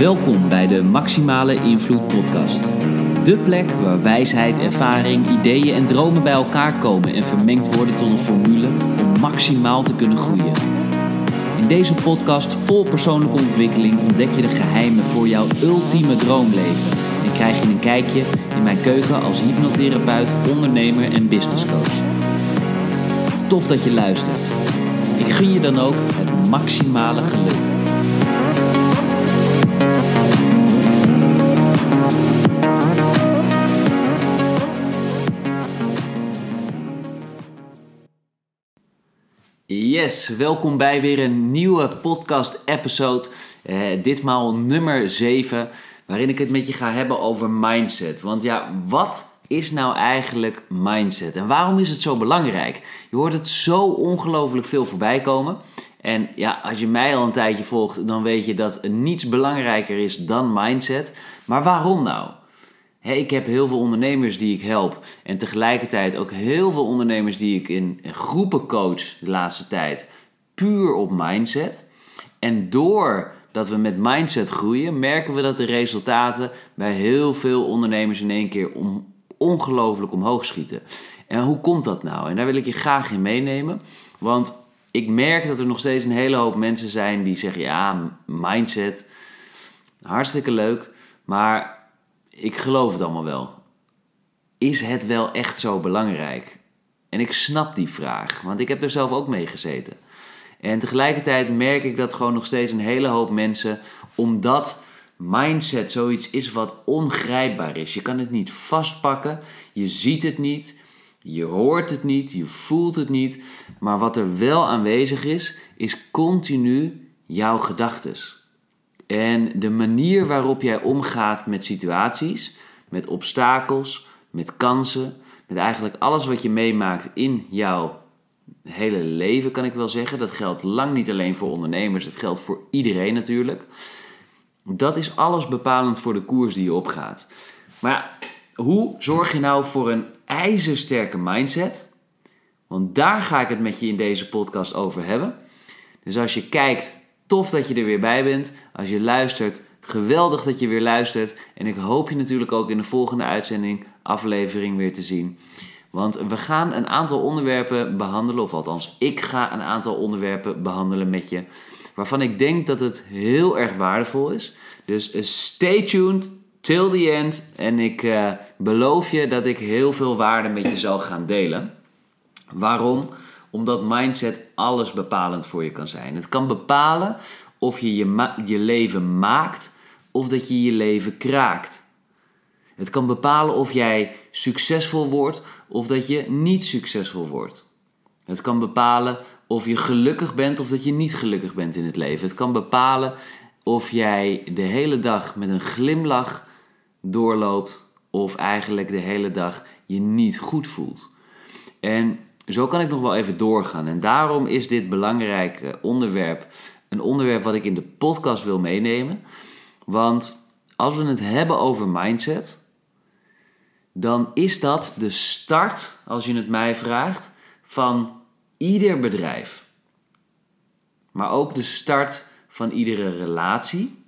Welkom bij de Maximale Invloed Podcast. De plek waar wijsheid, ervaring, ideeën en dromen bij elkaar komen en vermengd worden tot een formule om maximaal te kunnen groeien. In deze podcast vol persoonlijke ontwikkeling ontdek je de geheimen voor jouw ultieme droomleven en krijg je een kijkje in mijn keuken als hypnotherapeut, ondernemer en businesscoach. Tof dat je luistert. Ik gun je dan ook het maximale geluk. Yes, welkom bij weer een nieuwe podcast-episode. Uh, ditmaal nummer 7, waarin ik het met je ga hebben over mindset. Want ja, wat is nou eigenlijk mindset en waarom is het zo belangrijk? Je hoort het zo ongelooflijk veel voorbij komen. En ja, als je mij al een tijdje volgt, dan weet je dat niets belangrijker is dan mindset. Maar waarom nou? Ik heb heel veel ondernemers die ik help. En tegelijkertijd ook heel veel ondernemers die ik in groepen coach de laatste tijd. Puur op mindset. En doordat we met mindset groeien, merken we dat de resultaten bij heel veel ondernemers in één keer ongelooflijk omhoog schieten. En hoe komt dat nou? En daar wil ik je graag in meenemen. Want ik merk dat er nog steeds een hele hoop mensen zijn die zeggen: ja, mindset, hartstikke leuk. Maar ik geloof het allemaal wel. Is het wel echt zo belangrijk? En ik snap die vraag, want ik heb er zelf ook mee gezeten. En tegelijkertijd merk ik dat gewoon nog steeds een hele hoop mensen, omdat mindset zoiets is wat ongrijpbaar is. Je kan het niet vastpakken, je ziet het niet, je hoort het niet, je voelt het niet. Maar wat er wel aanwezig is, is continu jouw gedachtes. En de manier waarop jij omgaat met situaties, met obstakels, met kansen, met eigenlijk alles wat je meemaakt in jouw hele leven, kan ik wel zeggen. Dat geldt lang niet alleen voor ondernemers, dat geldt voor iedereen natuurlijk. Dat is alles bepalend voor de koers die je opgaat. Maar hoe zorg je nou voor een ijzersterke mindset? Want daar ga ik het met je in deze podcast over hebben. Dus als je kijkt Tof dat je er weer bij bent. Als je luistert, geweldig dat je weer luistert. En ik hoop je natuurlijk ook in de volgende uitzending, aflevering weer te zien. Want we gaan een aantal onderwerpen behandelen, of althans, ik ga een aantal onderwerpen behandelen met je. Waarvan ik denk dat het heel erg waardevol is. Dus eh, stay tuned till the end. En ik uh, beloof je dat ik heel veel waarde met je zal gaan delen. Waarom? Omdat mindset alles bepalend voor je kan zijn. Het kan bepalen of je je, je leven maakt of dat je je leven kraakt. Het kan bepalen of jij succesvol wordt of dat je niet succesvol wordt. Het kan bepalen of je gelukkig bent of dat je niet gelukkig bent in het leven. Het kan bepalen of jij de hele dag met een glimlach doorloopt of eigenlijk de hele dag je niet goed voelt. En zo kan ik nog wel even doorgaan. En daarom is dit belangrijke onderwerp een onderwerp wat ik in de podcast wil meenemen. Want als we het hebben over mindset, dan is dat de start, als je het mij vraagt, van ieder bedrijf. Maar ook de start van iedere relatie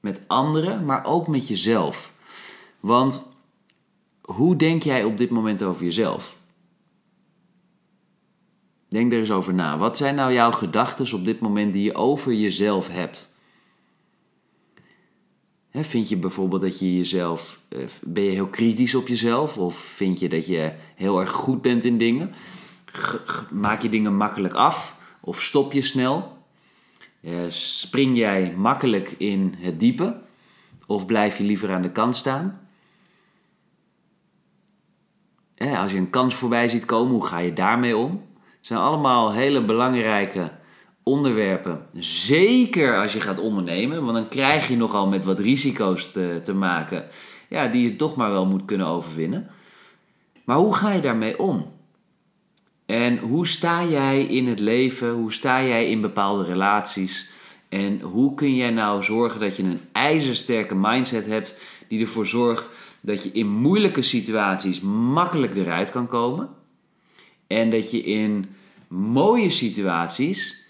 met anderen, maar ook met jezelf. Want hoe denk jij op dit moment over jezelf? Denk er eens over na. Wat zijn nou jouw gedachten op dit moment die je over jezelf hebt? vind je bijvoorbeeld dat je jezelf. Eh, ben je heel kritisch op jezelf? Of vind je dat je heel erg goed bent in dingen? Maak je dingen makkelijk af? Of stop je snel? Eh, spring jij makkelijk in het diepe? Of blijf je liever aan de kant staan? Als je een kans voorbij ziet komen, hoe ga je daarmee om? Het zijn allemaal hele belangrijke onderwerpen. Zeker als je gaat ondernemen, want dan krijg je nogal met wat risico's te, te maken, ja, die je toch maar wel moet kunnen overwinnen. Maar hoe ga je daarmee om? En hoe sta jij in het leven? Hoe sta jij in bepaalde relaties? En hoe kun jij nou zorgen dat je een ijzersterke mindset hebt die ervoor zorgt dat je in moeilijke situaties makkelijk eruit kan komen? En dat je in mooie situaties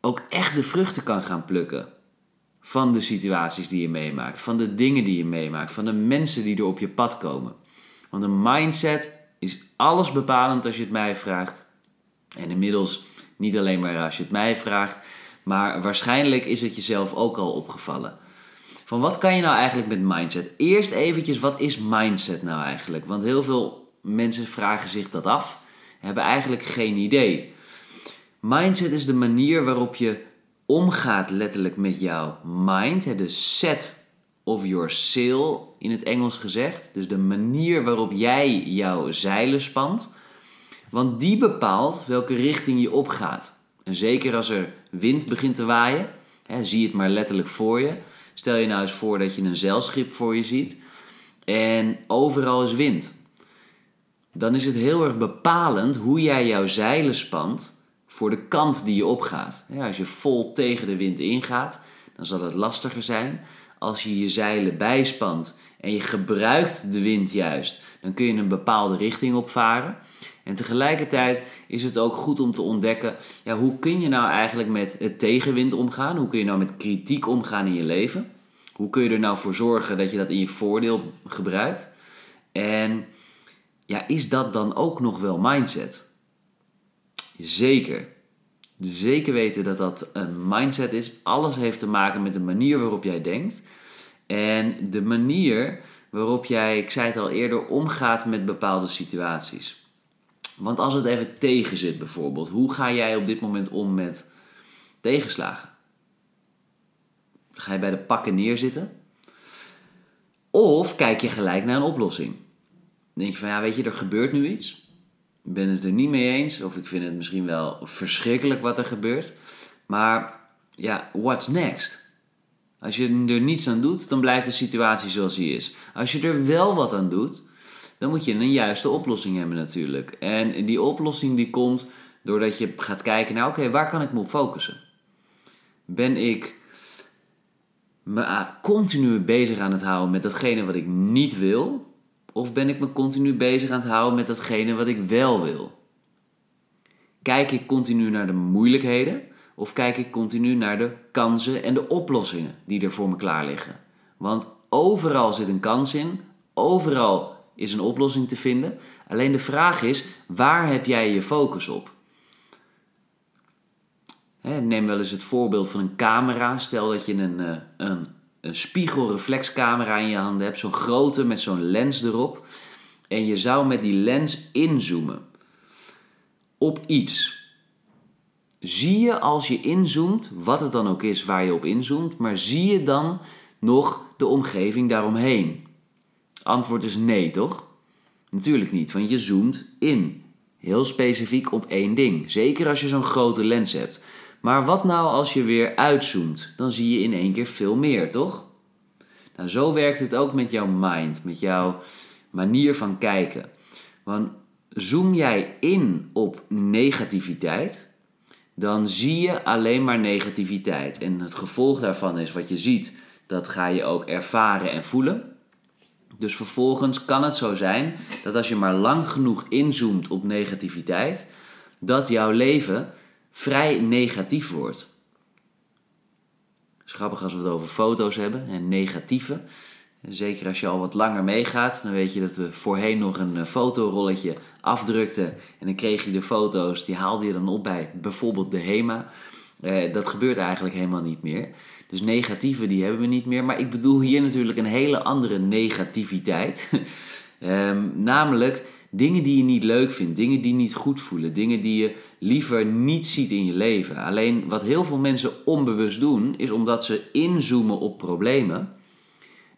ook echt de vruchten kan gaan plukken. van de situaties die je meemaakt, van de dingen die je meemaakt, van de mensen die er op je pad komen. Want een mindset is alles bepalend als je het mij vraagt. En inmiddels niet alleen maar als je het mij vraagt, maar waarschijnlijk is het jezelf ook al opgevallen. Van wat kan je nou eigenlijk met mindset? Eerst eventjes, wat is mindset nou eigenlijk? Want heel veel mensen vragen zich dat af, hebben eigenlijk geen idee. Mindset is de manier waarop je omgaat letterlijk met jouw mind, de set of your sail in het Engels gezegd. Dus de manier waarop jij jouw zeilen spant. Want die bepaalt welke richting je opgaat. En zeker als er wind begint te waaien, hè, zie het maar letterlijk voor je. Stel je nou eens voor dat je een zeilschip voor je ziet en overal is wind. Dan is het heel erg bepalend hoe jij jouw zeilen spant voor de kant die je opgaat. Als je vol tegen de wind ingaat, dan zal het lastiger zijn. Als je je zeilen bijspant en je gebruikt de wind juist, dan kun je een bepaalde richting opvaren. En tegelijkertijd is het ook goed om te ontdekken, ja, hoe kun je nou eigenlijk met het tegenwind omgaan? Hoe kun je nou met kritiek omgaan in je leven? Hoe kun je er nou voor zorgen dat je dat in je voordeel gebruikt? En ja, is dat dan ook nog wel mindset? Zeker. Zeker weten dat dat een mindset is. Alles heeft te maken met de manier waarop jij denkt. En de manier waarop jij, ik zei het al eerder, omgaat met bepaalde situaties. Want als het even tegen zit bijvoorbeeld, hoe ga jij op dit moment om met tegenslagen? Ga je bij de pakken neerzitten? Of kijk je gelijk naar een oplossing? Denk je van ja, weet je, er gebeurt nu iets ben het er niet mee eens. Of ik vind het misschien wel verschrikkelijk wat er gebeurt. Maar ja, what's next? Als je er niets aan doet, dan blijft de situatie zoals die is. Als je er wel wat aan doet, dan moet je een juiste oplossing hebben natuurlijk. En die oplossing die komt doordat je gaat kijken naar, oké, waar kan ik me op focussen? Ben ik me continu bezig aan het houden met datgene wat ik niet wil? Of ben ik me continu bezig aan het houden met datgene wat ik wel wil? Kijk ik continu naar de moeilijkheden of kijk ik continu naar de kansen en de oplossingen die er voor me klaar liggen? Want overal zit een kans in, overal is een oplossing te vinden. Alleen de vraag is, waar heb jij je focus op? neem wel eens het voorbeeld van een camera. Stel dat je een, eh, een een spiegelreflexcamera in je handen hebt, zo'n grote met zo'n lens erop. En je zou met die lens inzoomen op iets. Zie je als je inzoomt, wat het dan ook is waar je op inzoomt, maar zie je dan nog de omgeving daaromheen? Antwoord is nee, toch? Natuurlijk niet, want je zoomt in. Heel specifiek op één ding. Zeker als je zo'n grote lens hebt. Maar wat nou als je weer uitzoomt? Dan zie je in één keer veel meer, toch? Nou, zo werkt het ook met jouw mind, met jouw manier van kijken. Want zoom jij in op negativiteit, dan zie je alleen maar negativiteit. En het gevolg daarvan is wat je ziet, dat ga je ook ervaren en voelen. Dus vervolgens kan het zo zijn dat als je maar lang genoeg inzoomt op negativiteit, dat jouw leven vrij negatief wordt. Grappig als we het over foto's hebben en negatieve. Zeker als je al wat langer meegaat, dan weet je dat we voorheen nog een eh, fotorolletje afdrukten en dan kreeg je de foto's, die haalde je dan op bij bijvoorbeeld de HEMA. Eh, dat gebeurt eigenlijk helemaal niet meer. Dus negatieve die hebben we niet meer. Maar ik bedoel hier natuurlijk een hele andere negativiteit. um, namelijk Dingen die je niet leuk vindt, dingen die niet goed voelen, dingen die je liever niet ziet in je leven. Alleen wat heel veel mensen onbewust doen, is omdat ze inzoomen op problemen,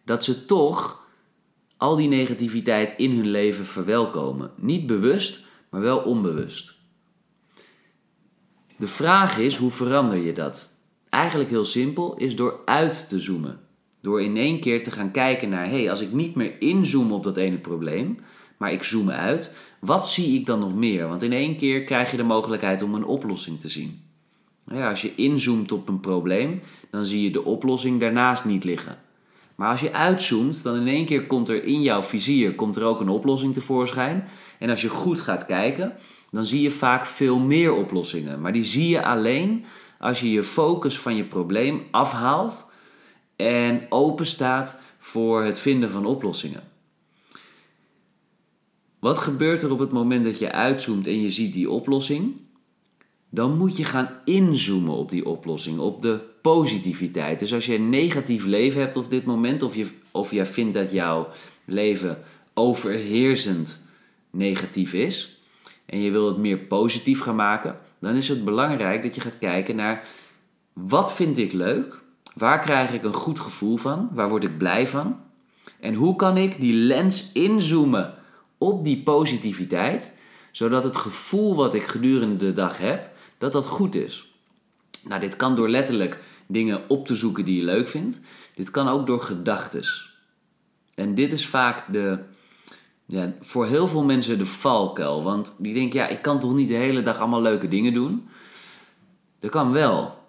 dat ze toch al die negativiteit in hun leven verwelkomen. Niet bewust, maar wel onbewust. De vraag is, hoe verander je dat? Eigenlijk heel simpel, is door uit te zoomen. Door in één keer te gaan kijken naar, hé, hey, als ik niet meer inzoom op dat ene probleem, maar ik zoom uit. Wat zie ik dan nog meer? Want in één keer krijg je de mogelijkheid om een oplossing te zien. Nou ja, als je inzoomt op een probleem, dan zie je de oplossing daarnaast niet liggen. Maar als je uitzoomt, dan in één keer komt er in jouw vizier komt er ook een oplossing tevoorschijn. En als je goed gaat kijken, dan zie je vaak veel meer oplossingen. Maar die zie je alleen als je je focus van je probleem afhaalt en open staat voor het vinden van oplossingen. Wat gebeurt er op het moment dat je uitzoomt en je ziet die oplossing? Dan moet je gaan inzoomen op die oplossing, op de positiviteit. Dus als je een negatief leven hebt op dit moment, of je, of je vindt dat jouw leven overheersend negatief is, en je wil het meer positief gaan maken, dan is het belangrijk dat je gaat kijken naar wat vind ik leuk, waar krijg ik een goed gevoel van, waar word ik blij van, en hoe kan ik die lens inzoomen op die positiviteit, zodat het gevoel wat ik gedurende de dag heb, dat dat goed is. Nou, dit kan door letterlijk dingen op te zoeken die je leuk vindt. Dit kan ook door gedachtes. En dit is vaak de, ja, voor heel veel mensen de valkuil. Want die denken, ja, ik kan toch niet de hele dag allemaal leuke dingen doen? Dat kan wel.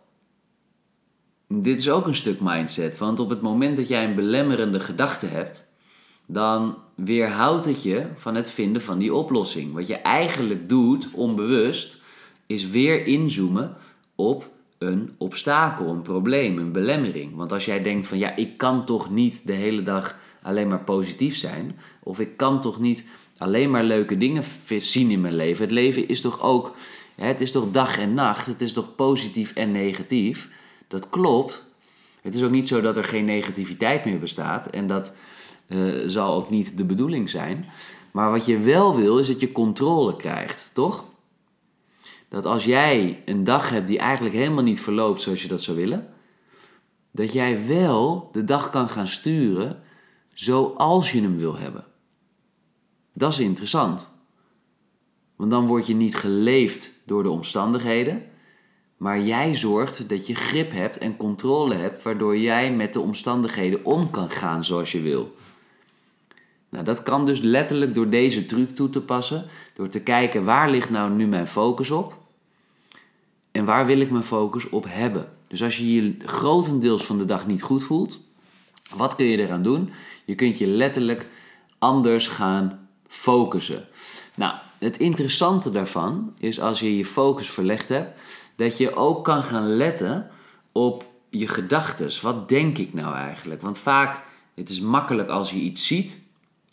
Dit is ook een stuk mindset. Want op het moment dat jij een belemmerende gedachte hebt, dan weerhoudt het je van het vinden van die oplossing. Wat je eigenlijk doet, onbewust, is weer inzoomen op een obstakel, een probleem, een belemmering. Want als jij denkt van ja, ik kan toch niet de hele dag alleen maar positief zijn, of ik kan toch niet alleen maar leuke dingen zien in mijn leven. Het leven is toch ook, het is toch dag en nacht, het is toch positief en negatief. Dat klopt. Het is ook niet zo dat er geen negativiteit meer bestaat en dat uh, zal ook niet de bedoeling zijn. Maar wat je wel wil, is dat je controle krijgt, toch? Dat als jij een dag hebt die eigenlijk helemaal niet verloopt zoals je dat zou willen, dat jij wel de dag kan gaan sturen zoals je hem wil hebben. Dat is interessant. Want dan word je niet geleefd door de omstandigheden, maar jij zorgt dat je grip hebt en controle hebt, waardoor jij met de omstandigheden om kan gaan zoals je wil. Nou, dat kan dus letterlijk door deze truc toe te passen, door te kijken waar ligt nou nu mijn focus op en waar wil ik mijn focus op hebben. Dus als je je grotendeels van de dag niet goed voelt, wat kun je eraan doen? Je kunt je letterlijk anders gaan focussen. Nou, het interessante daarvan is als je je focus verlegd hebt, dat je ook kan gaan letten op je gedachten. Wat denk ik nou eigenlijk? Want vaak, het is makkelijk als je iets ziet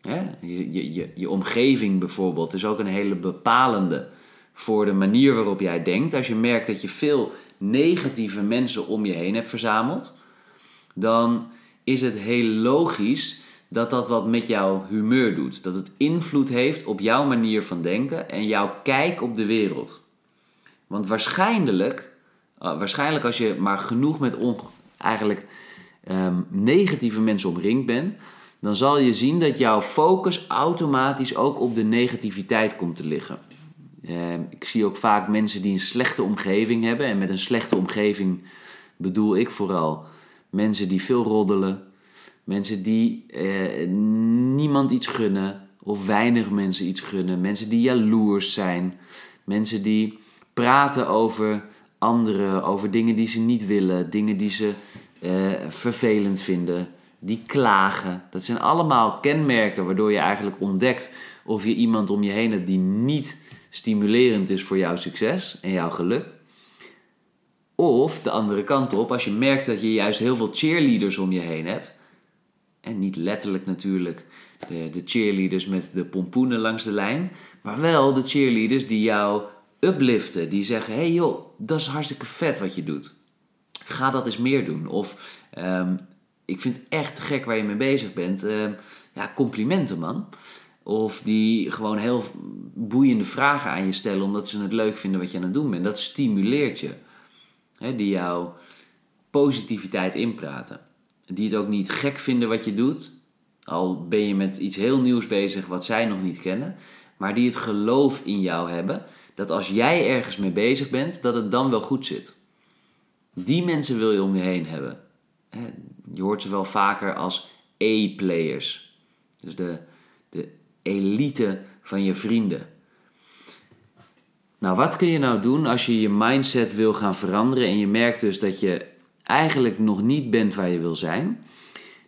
Hè? Je, je, je, omgeving bijvoorbeeld is ook een hele bepalende voor de manier waarop jij denkt. Als je merkt dat je veel negatieve mensen om je heen hebt verzameld, dan is het heel logisch dat dat wat met jouw humeur doet. Dat het invloed heeft op jouw manier van denken en jouw kijk op de wereld. Want waarschijnlijk, uh, waarschijnlijk als je maar genoeg met eigenlijk um, negatieve mensen omringd bent, dan zal je zien dat jouw focus automatisch ook op de negativiteit komt te liggen. Uh, ik zie ook vaak mensen die een slechte omgeving hebben. En met een slechte omgeving bedoel ik vooral mensen die veel roddelen. Mensen die uh, niemand iets gunnen of weinig mensen iets gunnen. Mensen die jaloers zijn. Mensen die praten over anderen, over dingen die ze niet willen, dingen die ze uh, vervelend vinden die klagen. Dat zijn allemaal kenmerken waardoor je eigenlijk ontdekt of je iemand om je heen hebt die niet stimulerend is voor jouw succes en jouw geluk. Of de andere kant op, als je merkt dat je juist heel veel cheerleaders om je heen hebt. En niet letterlijk natuurlijk de, de cheerleaders met de pompoenen langs de lijn. Maar wel de cheerleaders die jou upliften. Die zeggen, hey joh, dat is hartstikke vet wat je doet. Ga dat eens meer doen. Of um, ik vind het echt gek waar je mee bezig bent. Uh, ja, complimenten man. Of die gewoon heel boeiende vragen aan je stellen omdat ze het leuk vinden wat je aan het doen bent. Dat stimuleert je. die jouw positiviteit inpraten. Die het ook niet gek vinden wat je doet. Al ben je met iets heel nieuws bezig wat zij nog niet kennen. Maar die het geloof in jou hebben. Dat als jij ergens mee bezig bent, dat het dan wel goed zit. Die mensen wil je om je heen hebben. Je hoort ze wel vaker als A-players. Dus de, de elite van je vrienden. Nou, wat kun je nou doen als je je mindset wil gaan veranderen en je merkt dus dat je eigenlijk nog niet bent waar je wil zijn?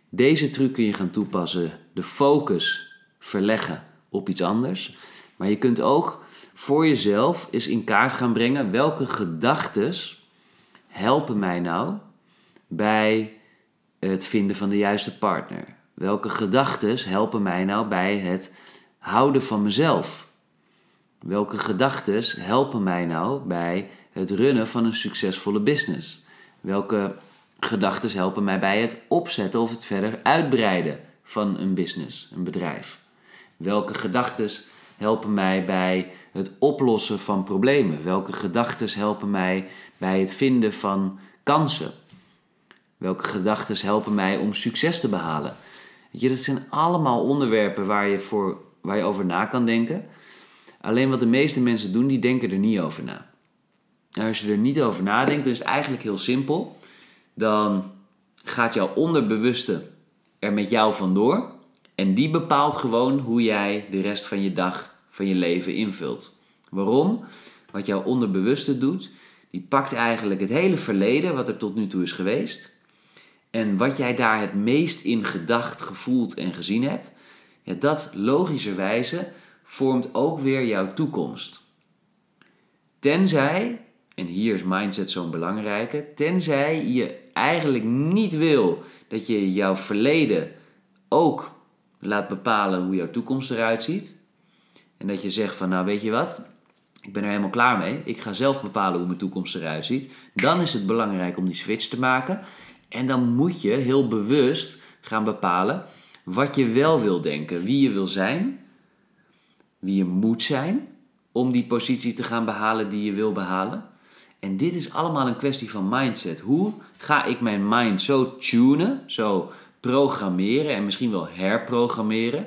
Deze truc kun je gaan toepassen. De focus verleggen op iets anders. Maar je kunt ook voor jezelf eens in kaart gaan brengen welke gedachten helpen mij nou bij het vinden van de juiste partner? Welke gedachten helpen mij nou bij het houden van mezelf? Welke gedachten helpen mij nou bij het runnen van een succesvolle business? Welke gedachten helpen mij bij het opzetten of het verder uitbreiden van een business, een bedrijf? Welke gedachten helpen mij bij het oplossen van problemen? Welke gedachten helpen mij bij het vinden van kansen? Welke gedachten helpen mij om succes te behalen? Weet je, dat zijn allemaal onderwerpen waar je, voor, waar je over na kan denken. Alleen wat de meeste mensen doen, die denken er niet over na. En als je er niet over nadenkt, dan is het eigenlijk heel simpel. Dan gaat jouw onderbewuste er met jou vandoor. En die bepaalt gewoon hoe jij de rest van je dag, van je leven invult. Waarom? Wat jouw onderbewuste doet, die pakt eigenlijk het hele verleden, wat er tot nu toe is geweest. En wat jij daar het meest in gedacht, gevoeld en gezien hebt, dat logischerwijze vormt ook weer jouw toekomst. Tenzij, en hier is mindset zo'n belangrijke, tenzij je eigenlijk niet wil dat je jouw verleden ook laat bepalen hoe jouw toekomst eruit ziet. En dat je zegt van nou weet je wat, ik ben er helemaal klaar mee. Ik ga zelf bepalen hoe mijn toekomst eruit ziet. Dan is het belangrijk om die switch te maken. En dan moet je heel bewust gaan bepalen wat je wel wil denken, wie je wil zijn, wie je moet zijn om die positie te gaan behalen die je wil behalen. En dit is allemaal een kwestie van mindset. Hoe ga ik mijn mind zo tunen, zo programmeren en misschien wel herprogrammeren,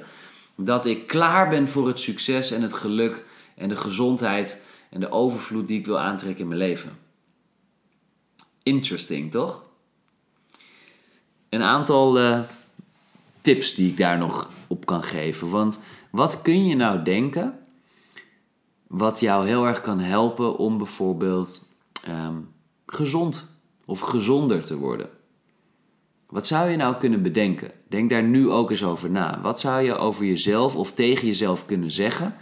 dat ik klaar ben voor het succes en het geluk en de gezondheid en de overvloed die ik wil aantrekken in mijn leven. Interesting, toch? Een aantal uh, tips die ik daar nog op kan geven. Want wat kun je nou denken wat jou heel erg kan helpen om bijvoorbeeld um, gezond of gezonder te worden? Wat zou je nou kunnen bedenken? Denk daar nu ook eens over na. Wat zou je over jezelf of tegen jezelf kunnen zeggen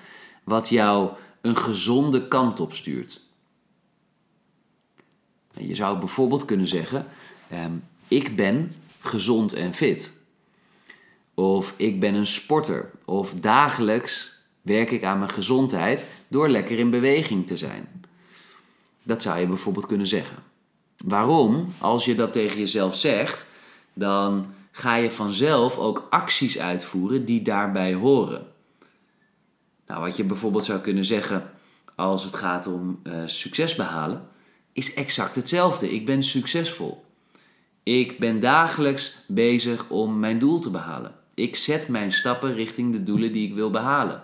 wat jou een gezonde kant op stuurt? Je zou bijvoorbeeld kunnen zeggen: um, Ik ben gezond en fit. Of ik ben een sporter. Of dagelijks werk ik aan mijn gezondheid door lekker in beweging te zijn. Dat zou je bijvoorbeeld kunnen zeggen. Waarom? Als je dat tegen jezelf zegt, dan ga je vanzelf ook acties uitvoeren die daarbij horen. Nou, wat je bijvoorbeeld zou kunnen zeggen als het gaat om uh, succes behalen, is exact hetzelfde. Ik ben succesvol. Ik ben dagelijks bezig om mijn doel te behalen. Ik zet mijn stappen richting de doelen die ik wil behalen.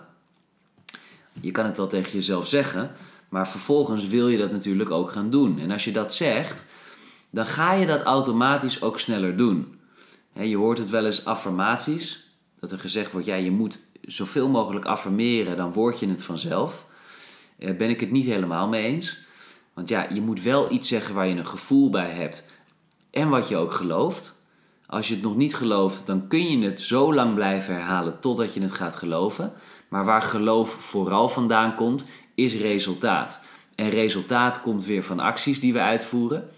Je kan het wel tegen jezelf zeggen, maar vervolgens wil je dat natuurlijk ook gaan doen. En als je dat zegt, dan ga je dat automatisch ook sneller doen. Je hoort het wel eens affirmaties, dat er gezegd wordt, ja, je moet zoveel mogelijk affirmeren, dan word je het vanzelf. Daar eh, ben ik het niet helemaal mee eens. Want ja, je moet wel iets zeggen waar je een gevoel bij hebt en wat je ook gelooft. Als je het nog niet gelooft, dan kun je het zo lang blijven herhalen totdat je het gaat geloven. Maar waar geloof vooral vandaan komt, is resultaat. En resultaat komt weer van acties die we uitvoeren.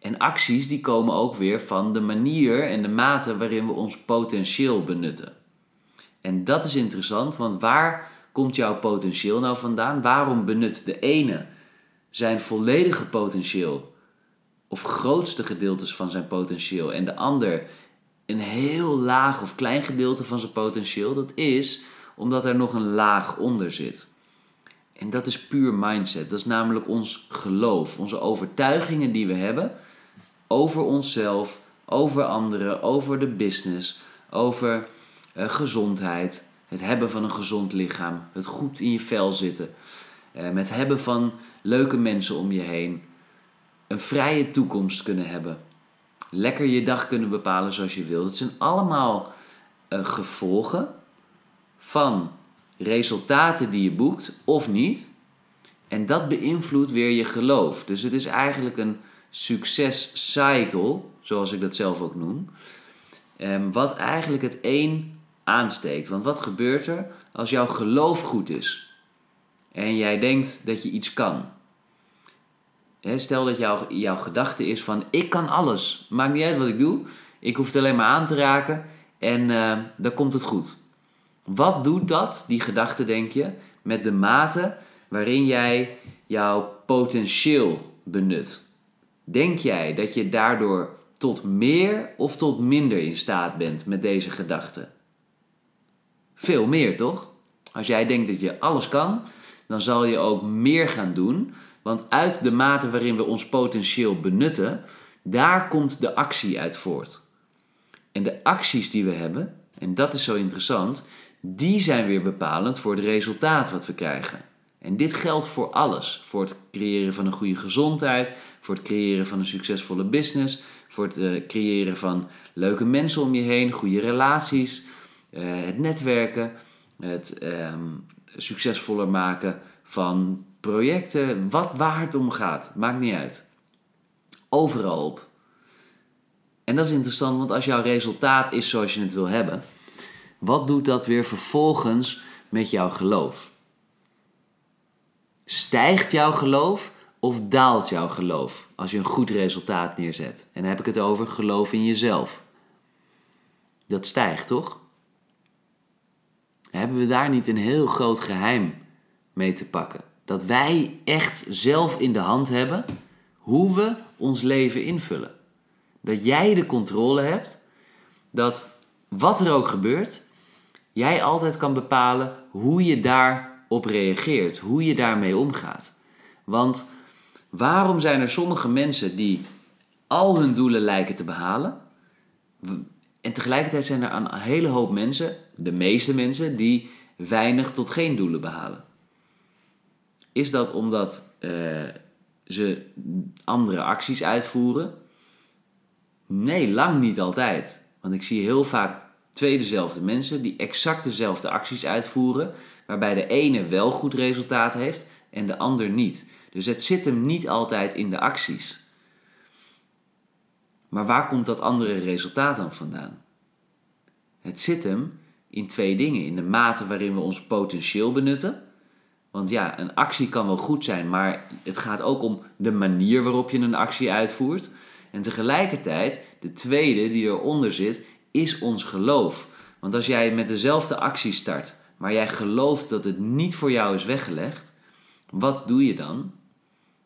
En acties die komen ook weer van de manier en de mate waarin we ons potentieel benutten. En dat is interessant, want waar komt jouw potentieel nou vandaan? Waarom benut de ene zijn volledige potentieel of grootste gedeeltes van zijn potentieel en de ander een heel laag of klein gedeelte van zijn potentieel? Dat is omdat er nog een laag onder zit. En dat is puur mindset. Dat is namelijk ons geloof, onze overtuigingen die we hebben over onszelf, over anderen, over de business, over uh, gezondheid, het hebben van een gezond lichaam, het goed in je vel zitten, uh, met hebben van leuke mensen om je heen, een vrije toekomst kunnen hebben, lekker je dag kunnen bepalen zoals je wil. Dat zijn allemaal uh, gevolgen van resultaten die je boekt of niet. En dat beïnvloedt weer je geloof. Dus het is eigenlijk een succes cycle, zoals ik dat zelf ook noem. Um, wat eigenlijk het een aansteekt. Want wat gebeurt er als jouw geloof goed is? En jij denkt dat je iets kan. Stel dat jouw, gedachte is van ik kan alles. Maakt niet uit wat ik doe. Ik hoef het alleen maar aan te raken en uh, dan komt het goed. Wat doet dat, die gedachte, denk je, met de mate waarin jij jouw potentieel benut? Denk jij dat je daardoor tot meer of tot minder in staat bent met deze gedachte? Veel meer, toch? Als jij denkt dat je alles kan, dan zal je ook meer gaan doen. Want uit de mate waarin we ons potentieel benutten, daar komt de actie uit voort. En de acties die we hebben, en dat is zo interessant, die zijn weer bepalend voor het resultaat wat we krijgen. En dit geldt voor alles. Voor het creëren van een goede gezondheid, voor het creëren van een succesvolle business, voor het uh, creëren van leuke mensen om je heen, goede relaties, uh, het netwerken, het um, succesvoller maken van projecten, wat, waar het om gaat. Maakt niet uit. Overal op. En dat is interessant, want als jouw resultaat is zoals je het wil hebben, wat doet dat weer vervolgens met jouw geloof? Stijgt jouw geloof of daalt jouw geloof als je een goed resultaat neerzet? En dan heb ik het over geloof in jezelf. Dat stijgt toch? Hebben we daar niet een heel groot geheim mee te pakken? Dat wij echt zelf in de hand hebben hoe we ons leven invullen. Dat jij de controle hebt, dat wat er ook gebeurt, jij altijd kan bepalen hoe je daarop reageert, hoe je daarmee omgaat. Want waarom zijn er sommige mensen die al hun doelen lijken te behalen, en tegelijkertijd zijn er een hele hoop mensen, de meeste mensen, die weinig tot geen doelen behalen? Is dat omdat uh, ze andere acties uitvoeren? Nee, lang niet altijd. Want ik zie heel vaak twee dezelfde mensen die exact dezelfde acties uitvoeren, waarbij de ene wel goed resultaat heeft en de ander niet. Dus het zit hem niet altijd in de acties. Maar waar komt dat andere resultaat dan vandaan? Het zit hem in twee dingen. In de mate waarin we ons potentieel benutten. Want ja, een actie kan wel goed zijn, maar het gaat ook om de manier waarop je een actie uitvoert. En tegelijkertijd, de tweede die eronder zit, is ons geloof. Want als jij met dezelfde actie start, maar jij gelooft dat het niet voor jou is weggelegd, wat doe je dan?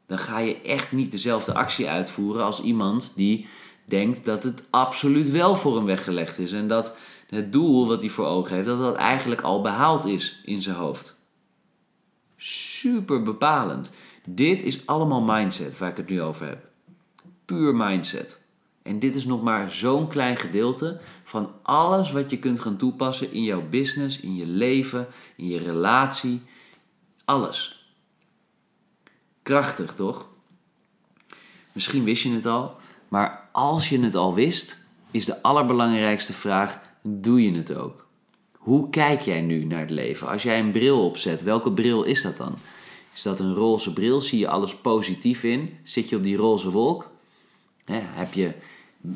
Dan ga je echt niet dezelfde actie uitvoeren als iemand die denkt dat het absoluut wel voor hem weggelegd is. En dat het doel wat hij voor ogen heeft, dat dat eigenlijk al behaald is in zijn hoofd. Super bepalend. Dit is allemaal mindset waar ik het nu over heb. Puur mindset. En dit is nog maar zo'n klein gedeelte van alles wat je kunt gaan toepassen in jouw business, in je leven, in je relatie. Alles. Krachtig, toch? Misschien wist je het al, maar als je het al wist, is de allerbelangrijkste vraag: doe je het ook? Hoe kijk jij nu naar het leven? Als jij een bril opzet, welke bril is dat dan? Is dat een roze bril? Zie je alles positief in? Zit je op die roze wolk? heb je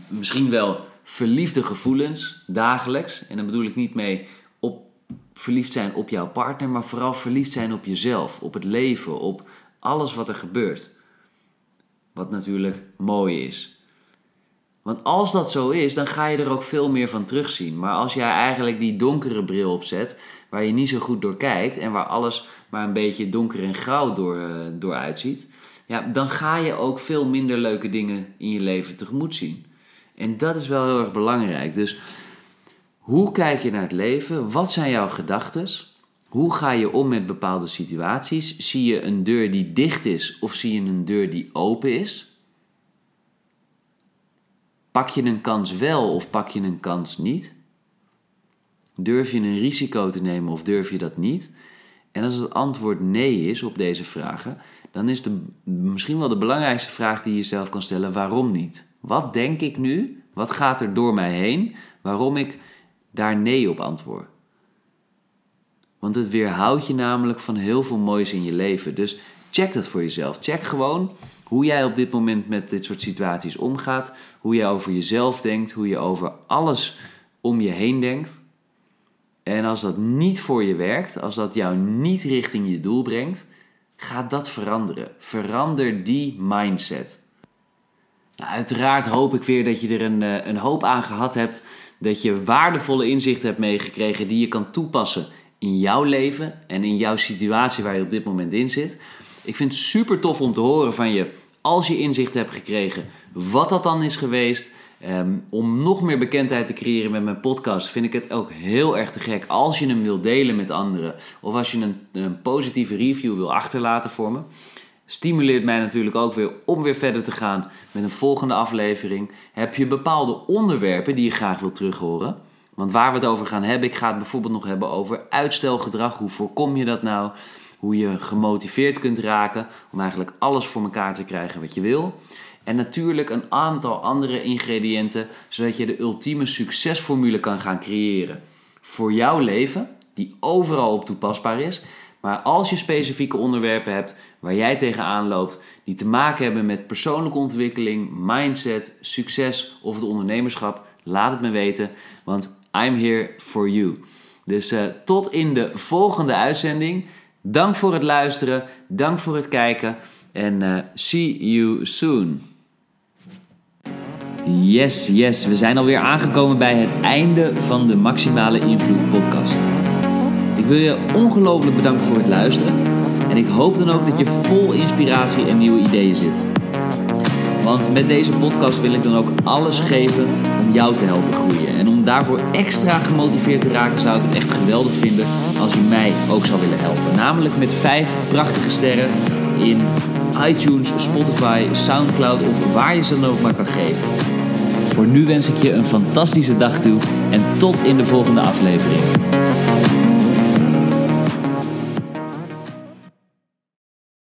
misschien wel verliefde gevoelens dagelijks? En dan bedoel ik niet mee op verliefd zijn op jouw partner, maar vooral verliefd zijn op jezelf, op het leven, op alles wat er gebeurt. Wat natuurlijk mooi is. Want als dat zo is, dan ga je er ook veel meer van terugzien. Maar als jij eigenlijk die donkere bril opzet, waar je niet zo goed door kijkt en waar alles maar een beetje donker en grauw door, uh, door uitziet, ja, dan ga je ook veel minder leuke dingen in je leven tegemoet zien. En dat is wel heel erg belangrijk. Dus hoe kijk je naar het leven? Wat zijn jouw gedachten? Hoe ga je om met bepaalde situaties? Zie je een deur die dicht is of zie je een deur die open is? Pak je een kans wel of pak je een kans niet? Durf je een risico te nemen of durf je dat niet? En als het antwoord nee is op deze vragen, dan is de, misschien wel de belangrijkste vraag die je jezelf kan stellen: waarom niet? Wat denk ik nu? Wat gaat er door mij heen? Waarom ik daar nee op antwoord? Want het weerhoudt je namelijk van heel veel moois in je leven. Dus check dat voor jezelf. Check gewoon hoe jij op dit moment met dit soort situaties omgaat. Hoe je over jezelf denkt. Hoe je over alles om je heen denkt. En als dat niet voor je werkt, als dat jou niet richting je doel brengt, ga dat veranderen. Verander die mindset. Nou, uiteraard hoop ik weer dat je er een, een hoop aan gehad hebt. Dat je waardevolle inzichten hebt meegekregen die je kan toepassen in jouw leven en in jouw situatie waar je op dit moment in zit. Ik vind het super tof om te horen van je als je inzicht hebt gekregen, wat dat dan is geweest. Ehm, om nog meer bekendheid te creëren met mijn podcast, vind ik het ook heel erg te gek als je hem wil delen met anderen. Of als je een, een positieve review wil achterlaten voor me. Stimuleert mij natuurlijk ook weer om weer verder te gaan met een volgende aflevering. Heb je bepaalde onderwerpen die je graag wilt terughoren? Want waar we het over gaan hebben, ik ga het bijvoorbeeld nog hebben over uitstelgedrag. Hoe voorkom je dat nou? Hoe je gemotiveerd kunt raken om eigenlijk alles voor elkaar te krijgen wat je wil. En natuurlijk een aantal andere ingrediënten, zodat je de ultieme succesformule kan gaan creëren. Voor jouw leven, die overal op toepasbaar is. Maar als je specifieke onderwerpen hebt waar jij tegenaan loopt, die te maken hebben met persoonlijke ontwikkeling, mindset, succes of het ondernemerschap, laat het me weten, want I'm here for you. Dus uh, tot in de volgende uitzending. Dank voor het luisteren, dank voor het kijken en uh, see you soon. Yes, yes, we zijn alweer aangekomen bij het einde van de Maximale Invloed podcast. Ik wil je ongelooflijk bedanken voor het luisteren en ik hoop dan ook dat je vol inspiratie en nieuwe ideeën zit. Want met deze podcast wil ik dan ook alles geven jou te helpen groeien. En om daarvoor extra gemotiveerd te raken, zou ik het echt geweldig vinden als u mij ook zou willen helpen. Namelijk met vijf prachtige sterren in iTunes, Spotify, Soundcloud of waar je ze dan ook maar kan geven. Voor nu wens ik je een fantastische dag toe en tot in de volgende aflevering.